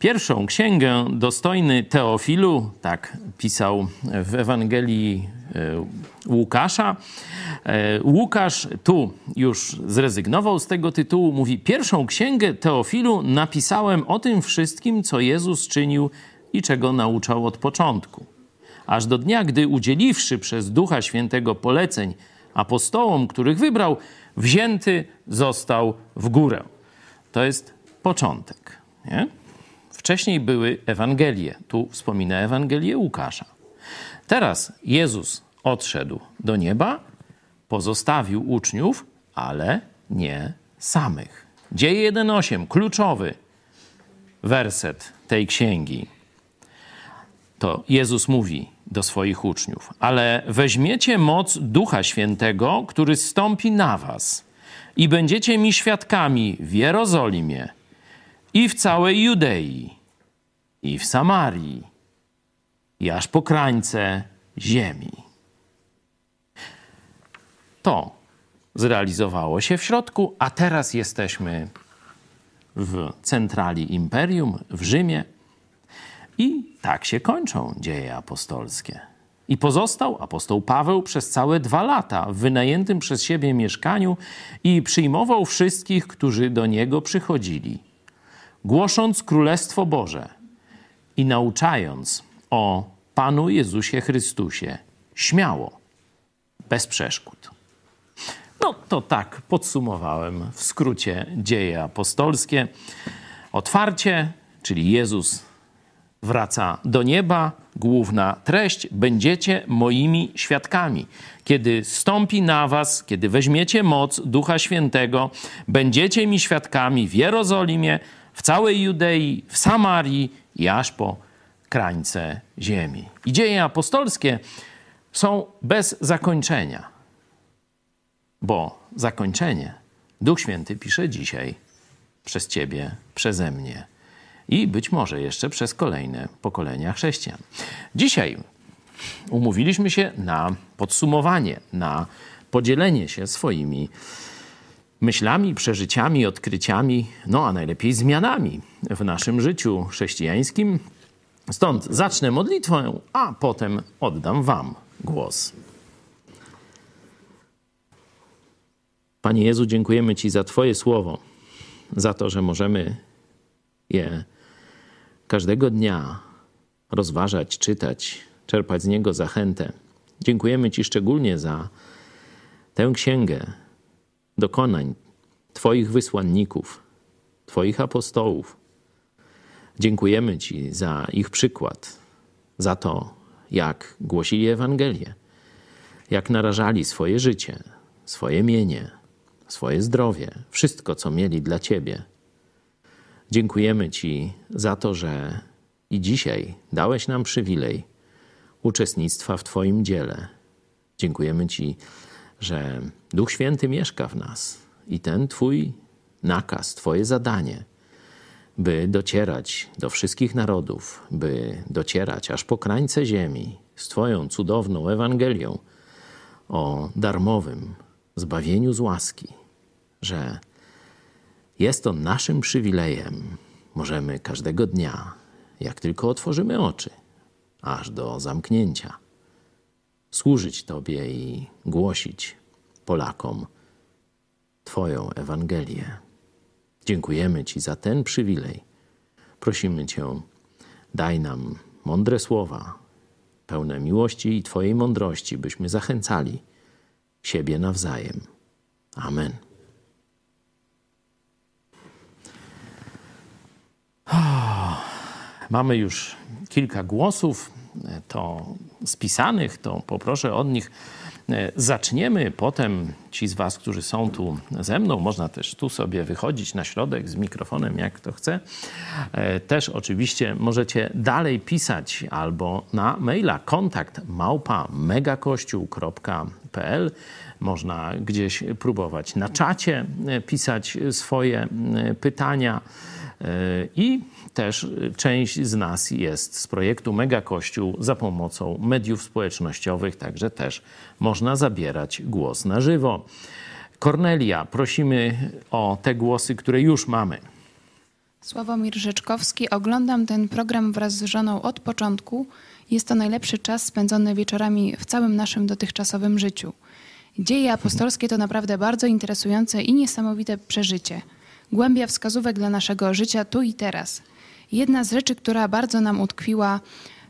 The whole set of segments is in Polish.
Pierwszą księgę dostojny Teofilu, tak pisał w Ewangelii e, Łukasza. E, Łukasz tu już zrezygnował z tego tytułu. Mówi: Pierwszą księgę Teofilu napisałem o tym wszystkim, co Jezus czynił i czego nauczał od początku. Aż do dnia, gdy udzieliwszy przez Ducha Świętego poleceń apostołom, których wybrał, wzięty został w górę. To jest początek. Nie? Wcześniej były Ewangelie. Tu wspomina Ewangelię Łukasza. Teraz Jezus odszedł do nieba, pozostawił uczniów, ale nie samych. Dzieje 1.8, kluczowy werset tej księgi. To Jezus mówi do swoich uczniów: Ale weźmiecie moc Ducha Świętego, który stąpi na was, i będziecie mi świadkami w Jerozolimie i w całej Judei, i w Samarii, i aż po krańce ziemi. To zrealizowało się w środku, a teraz jesteśmy w centrali imperium, w Rzymie. I tak się kończą dzieje apostolskie. I pozostał apostoł Paweł przez całe dwa lata w wynajętym przez siebie mieszkaniu i przyjmował wszystkich, którzy do niego przychodzili, głosząc Królestwo Boże i nauczając o Panu Jezusie Chrystusie śmiało, bez przeszkód. No to tak podsumowałem w skrócie dzieje apostolskie. Otwarcie, czyli Jezus wraca do nieba, główna treść: będziecie moimi świadkami. Kiedy stąpi na was, kiedy weźmiecie moc Ducha Świętego, będziecie mi świadkami w Jerozolimie, w całej Judei, w Samarii i aż po krańce ziemi. I dzieje apostolskie są bez zakończenia, bo zakończenie Duch Święty pisze dzisiaj przez ciebie, przeze mnie i być może jeszcze przez kolejne pokolenia chrześcijan. Dzisiaj umówiliśmy się na podsumowanie, na podzielenie się swoimi myślami, przeżyciami, odkryciami, no a najlepiej zmianami w naszym życiu chrześcijańskim. Stąd zacznę modlitwę, a potem oddam Wam głos. Panie Jezu, dziękujemy Ci za Twoje słowo, za to, że możemy je każdego dnia rozważać, czytać, czerpać z niego zachętę. Dziękujemy Ci szczególnie za tę księgę dokonań Twoich wysłanników, Twoich apostołów. Dziękujemy Ci za ich przykład, za to, jak głosili Ewangelię, jak narażali swoje życie, swoje mienie, swoje zdrowie, wszystko, co mieli dla Ciebie Dziękujemy Ci za to, że i dzisiaj dałeś nam przywilej uczestnictwa w Twoim dziele. Dziękujemy Ci, że Duch Święty mieszka w nas i ten Twój nakaz, Twoje zadanie, by docierać do wszystkich narodów, by docierać aż po krańce ziemi z Twoją cudowną Ewangelią o darmowym zbawieniu z łaski, że jest to naszym przywilejem. Możemy każdego dnia, jak tylko otworzymy oczy, aż do zamknięcia, służyć Tobie i głosić Polakom Twoją Ewangelię. Dziękujemy Ci za ten przywilej. Prosimy Cię, daj nam mądre słowa, pełne miłości i Twojej mądrości, byśmy zachęcali siebie nawzajem. Amen. Mamy już kilka głosów, to spisanych, to poproszę od nich. Zaczniemy, potem ci z Was, którzy są tu ze mną, można też tu sobie wychodzić na środek z mikrofonem, jak kto chce. Też oczywiście możecie dalej pisać albo na maila kontakt małpa megakościół.pl. Można gdzieś próbować na czacie pisać swoje pytania i też część z nas jest z projektu Mega Kościół za pomocą mediów społecznościowych, także też można zabierać głos na żywo. Kornelia, prosimy o te głosy, które już mamy. Sławomir Rzeczkowski. Oglądam ten program wraz z żoną od początku. Jest to najlepszy czas spędzony wieczorami w całym naszym dotychczasowym życiu. Dzieje apostolskie to naprawdę bardzo interesujące i niesamowite przeżycie. Głębia wskazówek dla naszego życia tu i teraz. Jedna z rzeczy, która bardzo nam utkwiła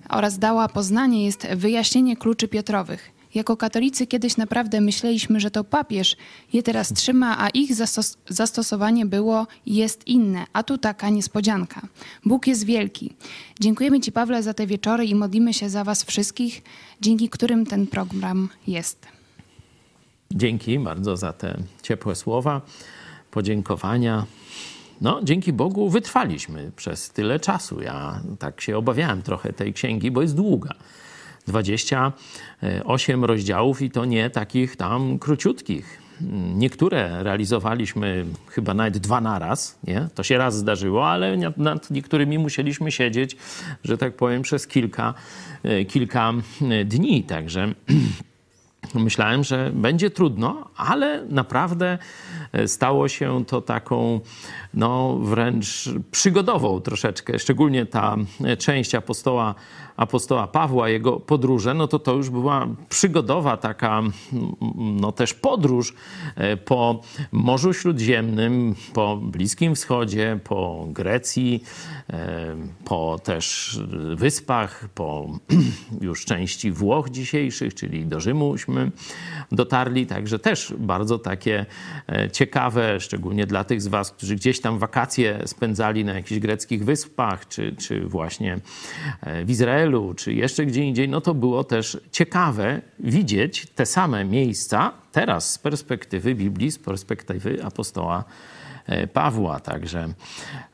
oraz dała poznanie, jest wyjaśnienie kluczy Piotrowych. Jako katolicy kiedyś naprawdę myśleliśmy, że to papież je teraz trzyma, a ich zastos zastosowanie było i jest inne. A tu taka niespodzianka. Bóg jest wielki. Dziękujemy Ci, Pawle, za te wieczory i modlimy się za Was wszystkich, dzięki którym ten program jest. Dzięki bardzo za te ciepłe słowa, podziękowania. No, dzięki Bogu wytrwaliśmy przez tyle czasu. Ja tak się obawiałem trochę tej księgi, bo jest długa. 28 rozdziałów i to nie takich tam króciutkich. Niektóre realizowaliśmy chyba nawet dwa naraz, nie? To się raz zdarzyło, ale nad niektórymi musieliśmy siedzieć, że tak powiem, przez kilka, kilka dni. Także myślałem, że będzie trudno, ale naprawdę stało się to taką no, wręcz przygodową troszeczkę. Szczególnie ta część apostoła apostoła Pawła, jego podróże, no to to już była przygodowa taka, no też podróż e, po Morzu Śródziemnym, po Bliskim Wschodzie, po Grecji, e, po też wyspach, po już części Włoch dzisiejszych, czyli do Rzymuśmy dotarli, także też bardzo takie e, ciekawe, szczególnie dla tych z was, którzy gdzieś tam wakacje spędzali na jakichś greckich wyspach, czy, czy właśnie w Izraelu, czy jeszcze gdzie indziej, no to było też ciekawe widzieć te same miejsca teraz z perspektywy Biblii, z perspektywy apostoła e, Pawła. Także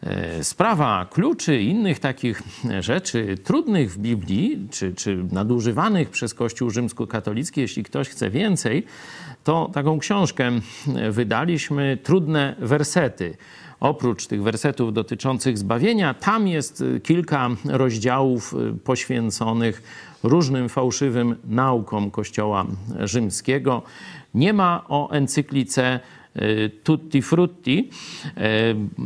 e, sprawa kluczy innych takich rzeczy trudnych w Biblii, czy, czy nadużywanych przez Kościół rzymskokatolicki, jeśli ktoś chce więcej, to taką książkę wydaliśmy, Trudne wersety oprócz tych wersetów dotyczących zbawienia, tam jest y, kilka rozdziałów poświęconych różnym fałszywym naukom Kościoła Rzymskiego. Nie ma o encyklice Tutti Frutti,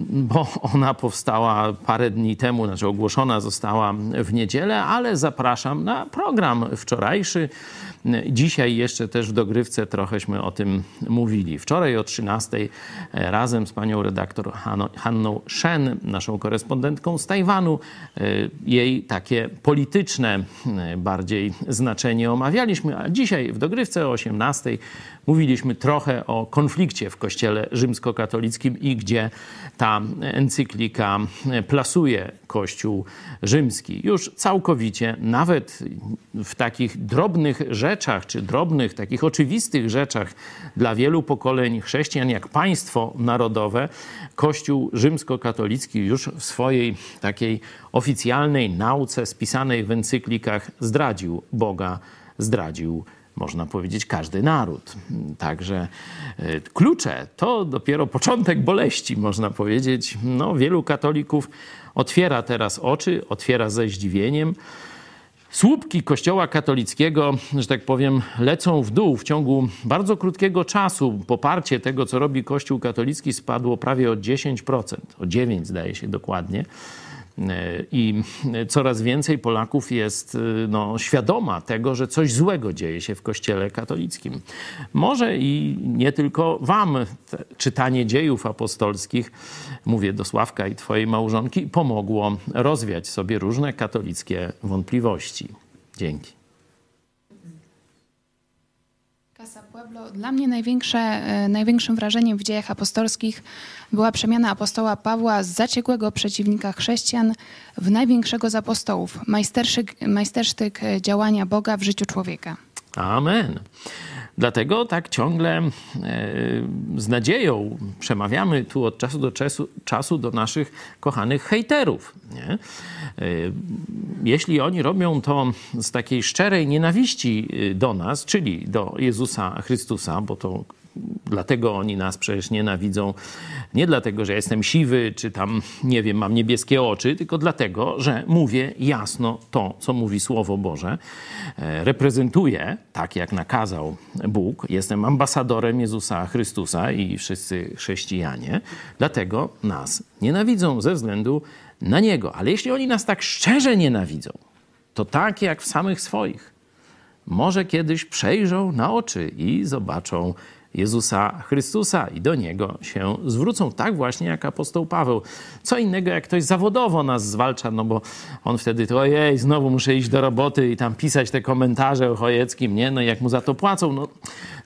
bo ona powstała parę dni temu, znaczy ogłoszona została w niedzielę, ale zapraszam na program wczorajszy Dzisiaj jeszcze też w dogrywce trochęśmy o tym mówili. Wczoraj o 13 e, razem z panią redaktor Hanną Shen, naszą korespondentką z Tajwanu, e, jej takie polityczne e, bardziej znaczenie omawialiśmy, a dzisiaj w dogrywce o 18 mówiliśmy trochę o konflikcie w kościele rzymskokatolickim i gdzie ta encyklika plasuje Kościół rzymski. Już całkowicie, nawet w takich drobnych rzeczach, czy drobnych, takich oczywistych rzeczach dla wielu pokoleń chrześcijan, jak państwo narodowe, Kościół rzymskokatolicki już w swojej takiej oficjalnej nauce spisanej w encyklikach zdradził Boga, zdradził można powiedzieć, każdy naród. Także e, klucze to dopiero początek boleści, można powiedzieć. No, wielu katolików otwiera teraz oczy, otwiera ze zdziwieniem. Słupki Kościoła katolickiego, że tak powiem, lecą w dół w ciągu bardzo krótkiego czasu. Poparcie tego, co robi Kościół katolicki, spadło prawie o 10%, o 9% zdaje się dokładnie. E, I coraz więcej Polaków jest e, no, świadoma tego, że coś złego dzieje się w Kościele katolickim. Może i nie tylko Wam czytanie dziejów apostolskich, mówię do Sławka i Twojej małżonki, pomogło rozwiać sobie różne katolickie wątpliwości. Dzięki. Pueblo. Dla mnie największe, e, największym wrażeniem w dziejach apostolskich była przemiana apostoła Pawła z zaciekłego przeciwnika chrześcijan w największego z apostołów, majstersztyk e, działania Boga w życiu człowieka. Amen. Dlatego tak ciągle e, z nadzieją przemawiamy tu od czasu do czasu, czasu do naszych kochanych hejterów. Nie? E, jeśli oni robią to z takiej szczerej nienawiści e, do nas, czyli do Jezusa Chrystusa, bo to Dlatego oni nas przecież nienawidzą. Nie dlatego, że jestem siwy, czy tam, nie wiem, mam niebieskie oczy, tylko dlatego, że mówię jasno to, co mówi Słowo Boże. E, reprezentuję, tak jak nakazał Bóg. Jestem ambasadorem Jezusa Chrystusa i wszyscy chrześcijanie. Dlatego nas nienawidzą ze względu na Niego. Ale jeśli oni nas tak szczerze nienawidzą, to tak jak w samych swoich, może kiedyś przejrzą na oczy i zobaczą Jezusa Chrystusa i do Niego się zwrócą. Tak właśnie jak apostoł Paweł. Co innego, jak ktoś zawodowo nas zwalcza, no bo on wtedy to ojej, znowu muszę iść do roboty i tam pisać te komentarze o Chojeckim, nie? No jak mu za to płacą, no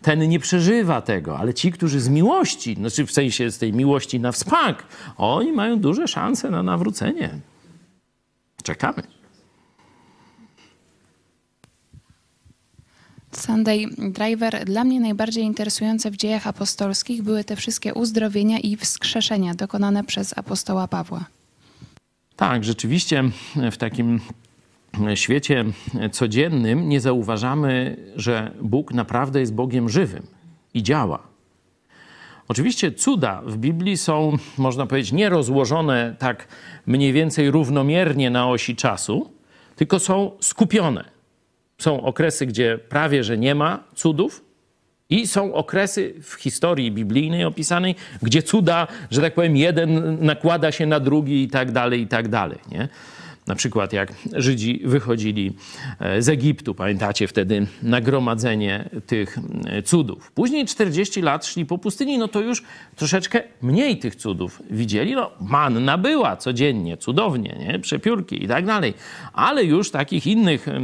ten nie przeżywa tego, ale ci, którzy z miłości, znaczy w sensie z tej miłości na wspak, oni mają duże szanse na nawrócenie. Czekamy. Sunday Driver, dla mnie najbardziej interesujące w dziejach apostolskich były te wszystkie uzdrowienia i wskrzeszenia dokonane przez apostoła Pawła. Tak, rzeczywiście w takim świecie codziennym nie zauważamy, że Bóg naprawdę jest Bogiem żywym i działa. Oczywiście cuda w Biblii są, można powiedzieć, nie rozłożone tak mniej więcej równomiernie na osi czasu, tylko są skupione. Są okresy, gdzie prawie że nie ma cudów, i są okresy w historii biblijnej opisanej, gdzie cuda, że tak powiem, jeden nakłada się na drugi i tak dalej, i tak dalej. Nie? Na przykład jak Żydzi wychodzili e, z Egiptu, pamiętacie wtedy nagromadzenie tych e, cudów. Później 40 lat szli po pustyni, no to już troszeczkę mniej tych cudów widzieli. No, manna była codziennie, cudownie, nie? przepiórki i tak dalej. Ale już takich innych, e,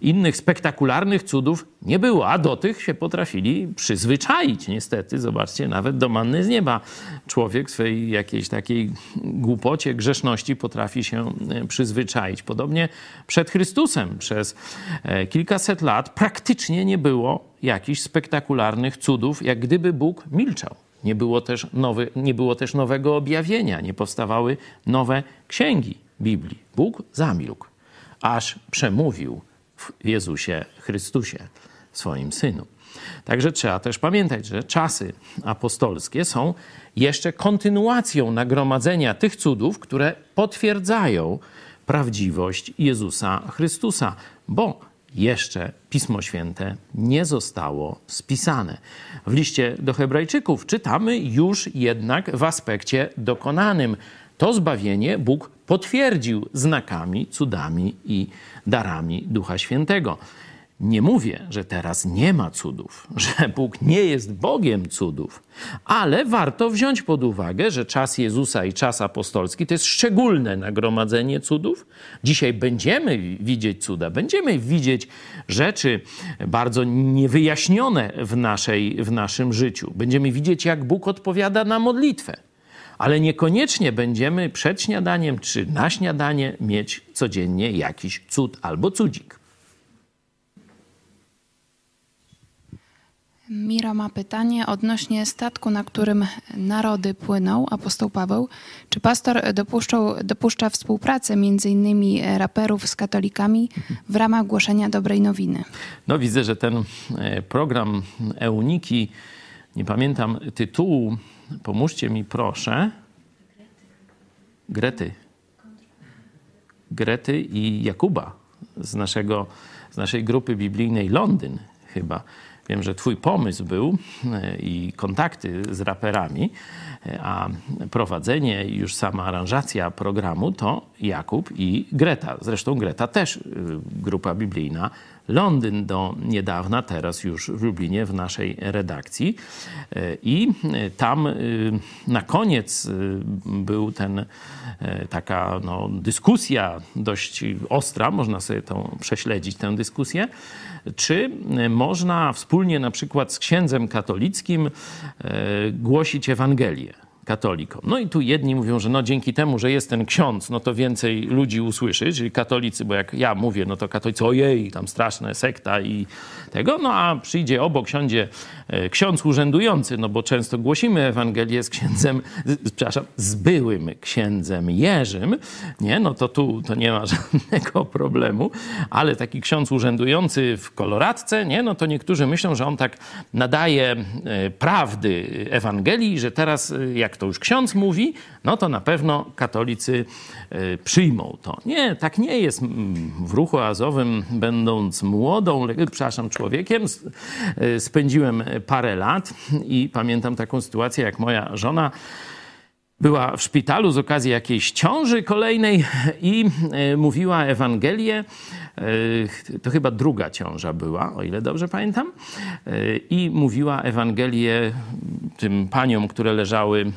innych spektakularnych cudów nie było, a do tych się potrafili przyzwyczaić. Niestety, zobaczcie, nawet do manny z nieba człowiek w swojej jakiejś takiej głupocie, grzeszności potrafi się przyzwyczaić. Podobnie przed Chrystusem przez e, kilkaset lat praktycznie nie było jakichś spektakularnych cudów, jak gdyby Bóg milczał. Nie było, też nowy, nie było też nowego objawienia, nie powstawały nowe księgi Biblii. Bóg zamilkł, aż przemówił w Jezusie Chrystusie, swoim Synu. Także trzeba też pamiętać, że czasy apostolskie są jeszcze kontynuacją nagromadzenia tych cudów, które potwierdzają prawdziwość Jezusa Chrystusa, bo jeszcze Pismo Święte nie zostało spisane. W liście do Hebrajczyków czytamy już jednak w aspekcie dokonanym. To zbawienie Bóg potwierdził znakami, cudami i darami Ducha Świętego. Nie mówię, że teraz nie ma cudów, że Bóg nie jest Bogiem cudów, ale warto wziąć pod uwagę, że czas Jezusa i czas apostolski to jest szczególne nagromadzenie cudów. Dzisiaj będziemy widzieć cuda, będziemy widzieć rzeczy bardzo niewyjaśnione w, naszej, w naszym życiu. Będziemy widzieć, jak Bóg odpowiada na modlitwę. Ale niekoniecznie będziemy przed śniadaniem czy na śniadanie mieć codziennie jakiś cud albo cudzik. Mira ma pytanie odnośnie statku, na którym narody płyną, apostoł Paweł. Czy pastor dopuszczał, dopuszcza współpracę między innymi raperów z katolikami w ramach głoszenia dobrej nowiny? No widzę, że ten e, program Euniki, nie pamiętam tytułu, pomóżcie mi proszę. Grety. Grety i Jakuba z, naszego, z naszej grupy biblijnej Londyn chyba Wiem, że Twój pomysł był e, i kontakty z raperami, e, a prowadzenie już sama aranżacja programu to Jakub i Greta. Zresztą Greta też e, grupa biblijna Londyn do niedawna, teraz już w Lublinie w naszej redakcji. I tam na koniec był ten taka no, dyskusja dość ostra, można sobie tą prześledzić tę dyskusję czy można wspólnie na przykład z księdzem katolickim e, głosić Ewangelię. Katolikom. No i tu jedni mówią, że no dzięki temu, że jest ten ksiądz, no to więcej ludzi usłyszy, czyli katolicy, bo jak ja mówię, no to katolicy, ojej, tam straszna sekta i tego, no a przyjdzie obok siądzie e, ksiądz urzędujący, no bo często głosimy Ewangelię z księdzem, z, przepraszam, z byłym księdzem Jerzym, nie, no to tu to nie ma żadnego problemu, ale taki ksiądz urzędujący w koloradce, nie, no to niektórzy myślą, że on tak nadaje e, prawdy Ewangelii, że teraz e, jak to już ksiądz mówi, no to na pewno katolicy przyjmą to. Nie, tak nie jest. W ruchu azowym, będąc młodą, przepraszam, człowiekiem, spędziłem parę lat i pamiętam taką sytuację, jak moja żona była w szpitalu z okazji jakiejś ciąży kolejnej i e, mówiła Ewangelię. E, to chyba druga ciąża była, o ile dobrze pamiętam. E, I mówiła Ewangelię tym paniom, które leżały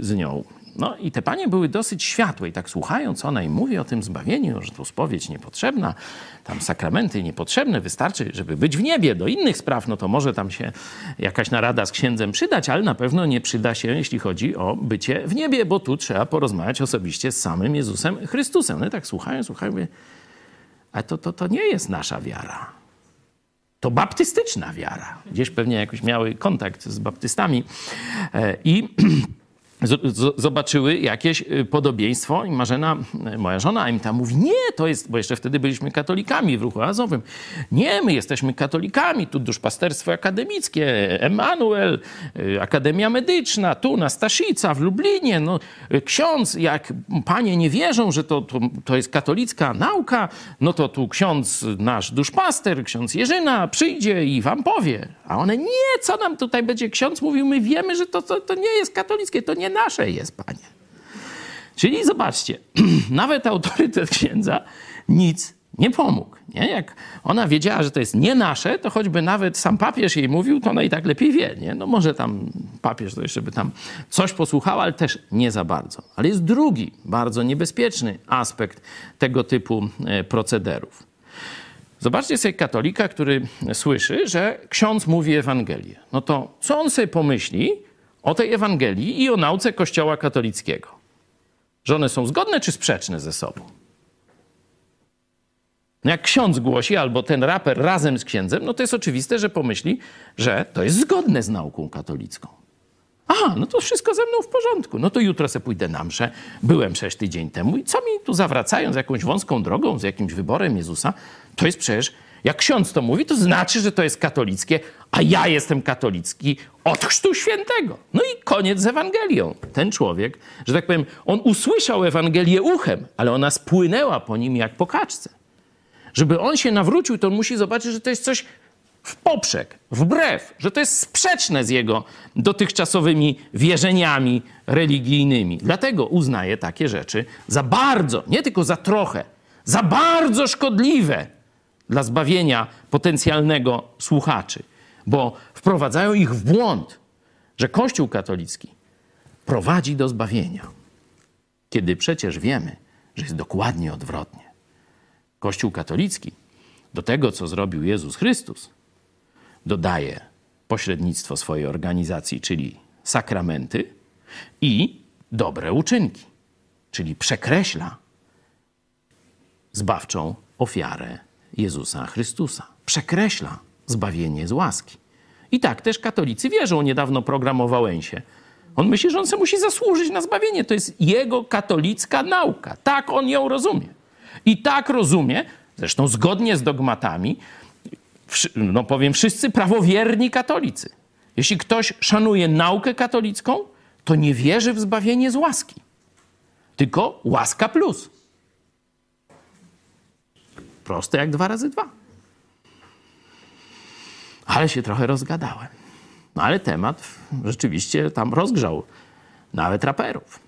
z nią. No i te panie były dosyć światłe i tak słuchając, ona im mówi o tym zbawieniu, że to spowiedź niepotrzebna, tam sakramenty niepotrzebne, wystarczy, żeby być w niebie. Do innych spraw, no to może tam się jakaś narada z księdzem przydać, ale na pewno nie przyda się, jeśli chodzi o bycie w niebie, bo tu trzeba porozmawiać osobiście z samym Jezusem Chrystusem. No i tak słuchają, słuchają, mówię, ale to, to, to nie jest nasza wiara. To baptystyczna wiara. Gdzieś pewnie jakoś miały kontakt z baptystami. E, I zobaczyły jakieś y, podobieństwo i Marzena, y, moja żona, im tam mówi, nie, to jest, bo jeszcze wtedy byliśmy katolikami w ruchu azowym. Nie, my jesteśmy katolikami, tu duszpasterstwo akademickie, Emanuel, y, Akademia Medyczna, tu na Staszica, w Lublinie. No, ksiądz, jak panie nie wierzą, że to, to, to jest katolicka nauka, no to tu ksiądz, nasz duszpaster, ksiądz Jerzyna przyjdzie i wam powie. A one, nie, co nam tutaj będzie ksiądz mówił, my wiemy, że to, to, to nie jest katolickie, to nie nasze jest, panie. Czyli zobaczcie, nawet autorytet księdza nic nie pomógł. Nie? Jak ona wiedziała, że to jest nie nasze, to choćby nawet sam papież jej mówił, to ona i tak lepiej wie. Nie? No może tam papież to jeszcze by tam coś posłuchał, ale też nie za bardzo. Ale jest drugi, bardzo niebezpieczny aspekt tego typu e, procederów. Zobaczcie sobie katolika, który słyszy, że ksiądz mówi Ewangelię. No to co on sobie pomyśli, o tej Ewangelii i o nauce Kościoła katolickiego. Że one są zgodne czy sprzeczne ze sobą? No jak ksiądz głosi, albo ten raper razem z księdzem, no to jest oczywiste, że pomyśli, że to jest zgodne z nauką katolicką. Aha, no to wszystko ze mną w porządku. No to jutro se pójdę na mszę. Byłem przecież tydzień temu i co mi tu zawracając jakąś wąską drogą, z jakimś wyborem Jezusa, to jest przecież jak ksiądz to mówi, to znaczy, że to jest katolickie, a ja jestem katolicki od Chrztu Świętego. No i koniec z Ewangelią. Ten człowiek, że tak powiem, on usłyszał Ewangelię uchem, ale ona spłynęła po nim jak po kaczce. Żeby on się nawrócił, to on musi zobaczyć, że to jest coś w poprzek, wbrew, że to jest sprzeczne z jego dotychczasowymi wierzeniami religijnymi. Dlatego uznaje takie rzeczy za bardzo, nie tylko za trochę, za bardzo szkodliwe dla zbawienia potencjalnego słuchaczy, bo wprowadzają ich w błąd, że Kościół katolicki prowadzi do zbawienia, kiedy przecież wiemy, że jest dokładnie odwrotnie. Kościół katolicki do tego, co zrobił Jezus Chrystus, dodaje pośrednictwo swojej organizacji, czyli sakramenty i dobre uczynki, czyli przekreśla zbawczą ofiarę Jezusa Chrystusa. Przekreśla zbawienie z łaski. I tak też katolicy wierzą. Niedawno program Wałęsie. On myśli, że on sobie musi zasłużyć na zbawienie. To jest jego katolicka nauka. Tak on ją rozumie. I tak rozumie, zresztą zgodnie z dogmatami, no powiem wszyscy prawowierni katolicy. Jeśli ktoś szanuje naukę katolicką, to nie wierzy w zbawienie z łaski. Tylko łaska plus. Proste jak dwa razy dwa. Ale się trochę rozgadałem. No ale temat rzeczywiście tam rozgrzał nawet raperów.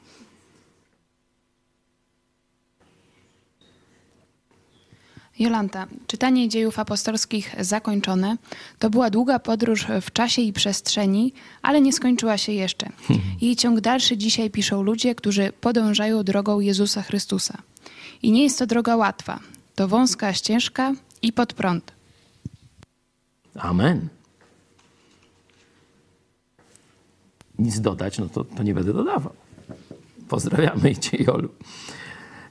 Jolanta, czytanie dziejów apostolskich zakończone. To była długa podróż w czasie i przestrzeni, ale nie skończyła się jeszcze. Jej ciąg dalszy dzisiaj piszą ludzie, którzy podążają drogą Jezusa Chrystusa. I nie jest to droga łatwa. To wąska ścieżka i pod prąd. Amen. nic dodać, no to, to nie będę dodawał. Pozdrawiamy Cię, Jolu.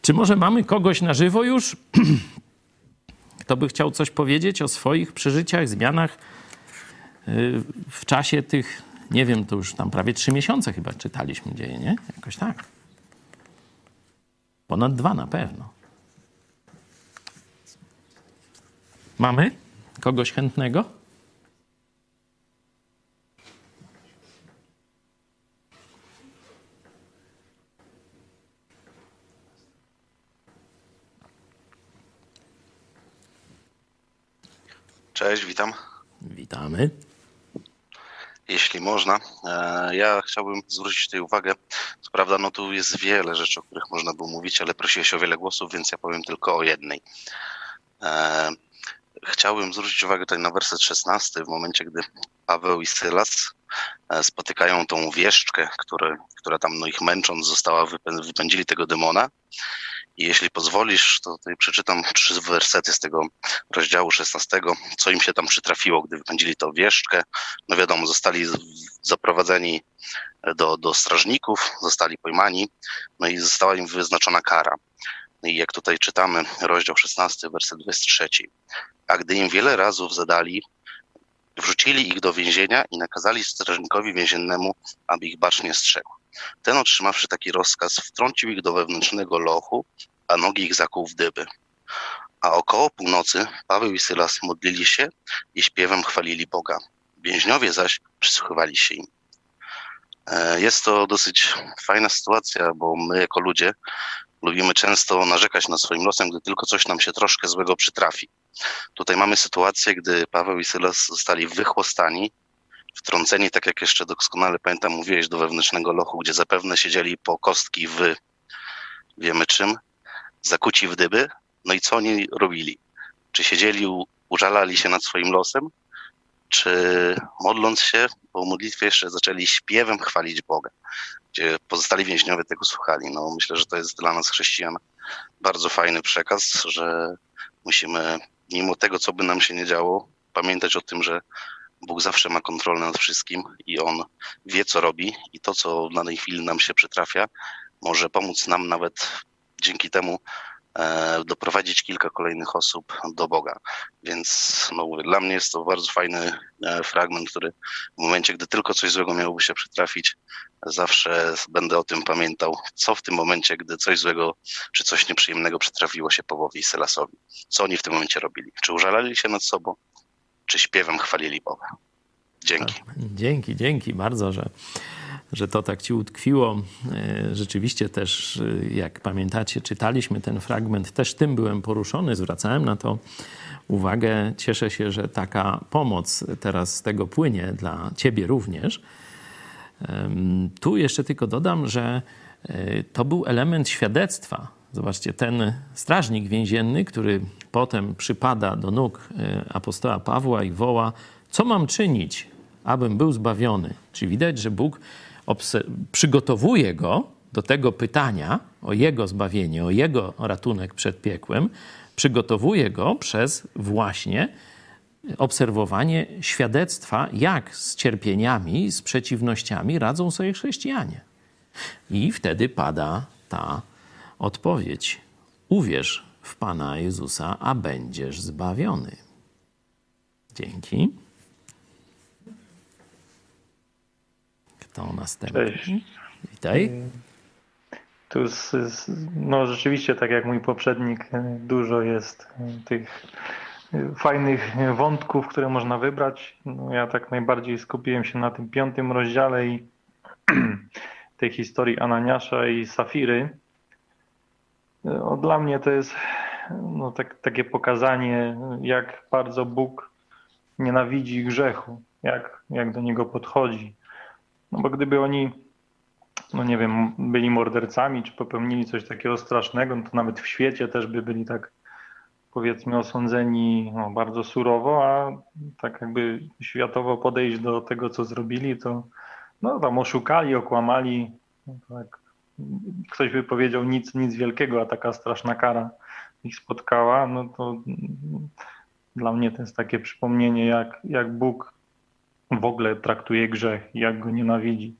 Czy może mamy kogoś na żywo już? Kto by chciał coś powiedzieć o swoich przeżyciach, zmianach y, w czasie tych, nie wiem, to już tam prawie trzy miesiące chyba czytaliśmy dzieje, nie? Jakoś tak. Ponad dwa na pewno. Mamy kogoś chętnego? Cześć, witam. Witamy. Jeśli można, e, ja chciałbym zwrócić tutaj uwagę. Co prawda, no tu jest wiele rzeczy, o których można było mówić, ale prosiłeś o wiele głosów, więc ja powiem tylko o jednej. E, chciałbym zwrócić uwagę tutaj na werset 16, w momencie, gdy Paweł i Sylas e, spotykają tą wieszczkę, które, która tam no, ich męcząc została, wypędzili tego demona i jeśli pozwolisz, to tutaj przeczytam trzy wersety z tego rozdziału 16, co im się tam przytrafiło, gdy wypędzili tą wieszczkę. No wiadomo, zostali zaprowadzeni do, do strażników, zostali pojmani, no i została im wyznaczona kara. I jak tutaj czytamy, rozdział 16, werset 23. A gdy im wiele razów zadali, wrzucili ich do więzienia i nakazali strażnikowi więziennemu, aby ich bacznie strzegł. Ten otrzymawszy taki rozkaz, wtrącił ich do wewnętrznego lochu, a nogi ich zakuł w dyby. A około północy Paweł i Sylas modlili się i śpiewem chwalili Boga. Więźniowie zaś przysłuchiwali się im. E, jest to dosyć fajna sytuacja, bo my jako ludzie lubimy często narzekać nad swoim losem, gdy tylko coś nam się troszkę złego przytrafi. Tutaj mamy sytuację, gdy Paweł i Sylas zostali wychłostani wtrąceni, tak jak jeszcze doskonale pamiętam, mówiłeś do wewnętrznego lochu, gdzie zapewne siedzieli po kostki w wiemy czym, zakuci w dyby. No i co oni robili? Czy siedzieli, użalali się nad swoim losem, czy modląc się po modlitwie jeszcze zaczęli śpiewem chwalić Boga, gdzie pozostali więźniowie tego słuchali. No myślę, że to jest dla nas chrześcijan bardzo fajny przekaz, że musimy mimo tego, co by nam się nie działo, pamiętać o tym, że Bóg zawsze ma kontrolę nad wszystkim i On wie, co robi i to, co w danej chwili nam się przytrafia, może pomóc nam nawet dzięki temu doprowadzić kilka kolejnych osób do Boga. Więc no, dla mnie jest to bardzo fajny e, fragment, który w momencie, gdy tylko coś złego miałoby się przytrafić, zawsze będę o tym pamiętał, co w tym momencie, gdy coś złego czy coś nieprzyjemnego przytrafiło się Powowi i Selasowi. Co oni w tym momencie robili? Czy użalali się nad sobą? czy śpiewem chwalili Boga. Dzięki. Tak, dzięki, dzięki bardzo, że, że to tak ci utkwiło. E, rzeczywiście też, e, jak pamiętacie, czytaliśmy ten fragment, też tym byłem poruszony, zwracałem na to uwagę. Cieszę się, że taka pomoc teraz z tego płynie dla ciebie również. Tu jeszcze tylko dodam, że e, to był element świadectwa Zobaczcie, ten strażnik więzienny, który potem przypada do nóg apostoła Pawła i woła: Co mam czynić, abym był zbawiony? Czy widać, że Bóg przygotowuje go do tego pytania o jego zbawienie, o jego ratunek przed piekłem, przygotowuje go przez właśnie obserwowanie świadectwa, jak z cierpieniami, z przeciwnościami radzą sobie chrześcijanie. I wtedy pada ta Odpowiedź: Uwierz w Pana Jezusa, a będziesz zbawiony. Dzięki. Kto następny? Cześć. Witaj. Tu z, no rzeczywiście, tak jak mój poprzednik, dużo jest tych fajnych wątków, które można wybrać. No ja tak najbardziej skupiłem się na tym piątym rozdziale i tej historii Ananiasza i Safiry. No, dla mnie to jest no, tak, takie pokazanie, jak bardzo Bóg nienawidzi grzechu, jak, jak do niego podchodzi. No bo gdyby oni, no nie wiem, byli mordercami, czy popełnili coś takiego strasznego, no to nawet w świecie też by byli tak, powiedzmy, osądzeni no, bardzo surowo, a tak jakby światowo podejść do tego, co zrobili, to no tam oszukali, okłamali, tak ktoś by powiedział nic, nic wielkiego, a taka straszna kara ich spotkała, no to dla mnie to jest takie przypomnienie, jak, jak Bóg w ogóle traktuje grzech jak go nienawidzi.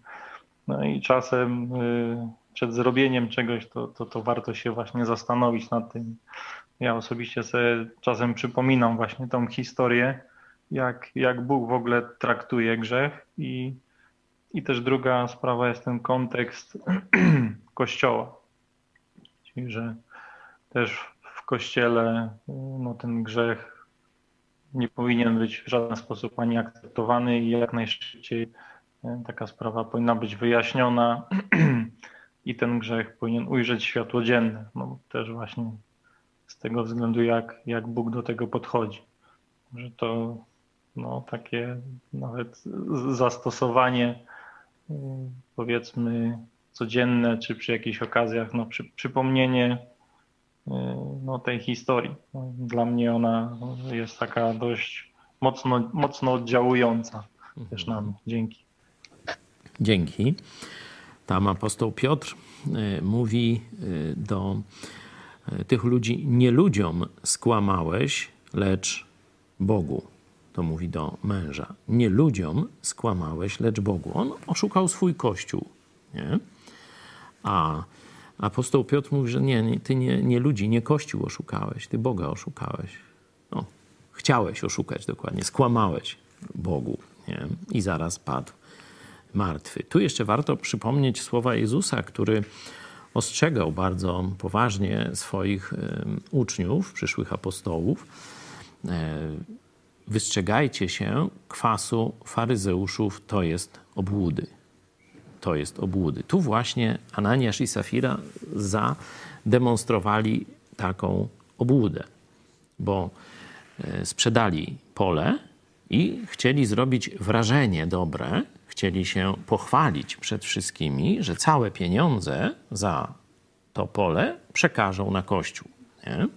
No i czasem y, przed zrobieniem czegoś to, to, to warto się właśnie zastanowić nad tym. Ja osobiście sobie czasem przypominam właśnie tą historię, jak, jak Bóg w ogóle traktuje grzech i, i też druga sprawa jest ten kontekst Kościoła. Czyli, że też w Kościele no, ten grzech nie powinien być w żaden sposób ani akceptowany i jak najszybciej e, taka sprawa powinna być wyjaśniona i ten grzech powinien ujrzeć światło dzienne. No, też właśnie z tego względu, jak, jak Bóg do tego podchodzi. Że to no, takie nawet zastosowanie y, powiedzmy codzienne, czy przy jakichś okazjach, no, przy, przypomnienie no, tej historii. No, dla mnie ona jest taka dość mocno, mocno oddziałująca też na mnie. Dzięki. Dzięki. Tam apostoł Piotr y, mówi do tych ludzi, nie ludziom skłamałeś, lecz Bogu to mówi do męża. Nie ludziom skłamałeś, lecz Bogu. On oszukał swój kościół. Nie? A apostoł Piotr mówi, że nie, ty nie, nie ludzi, nie kościół oszukałeś, ty Boga oszukałeś. No, chciałeś oszukać dokładnie, skłamałeś Bogu. Nie? I zaraz padł martwy. Tu jeszcze warto przypomnieć słowa Jezusa, który ostrzegał bardzo poważnie swoich uczniów, przyszłych apostołów e, wystrzegajcie się kwasu faryzeuszów, to jest obłudy. To jest obłudy. Tu właśnie Ananiasz i Safira zademonstrowali taką obłudę, bo e, sprzedali pole i chcieli zrobić wrażenie dobre, chcieli się pochwalić przed wszystkimi, że całe pieniądze za to pole przekażą na kościół. Nie?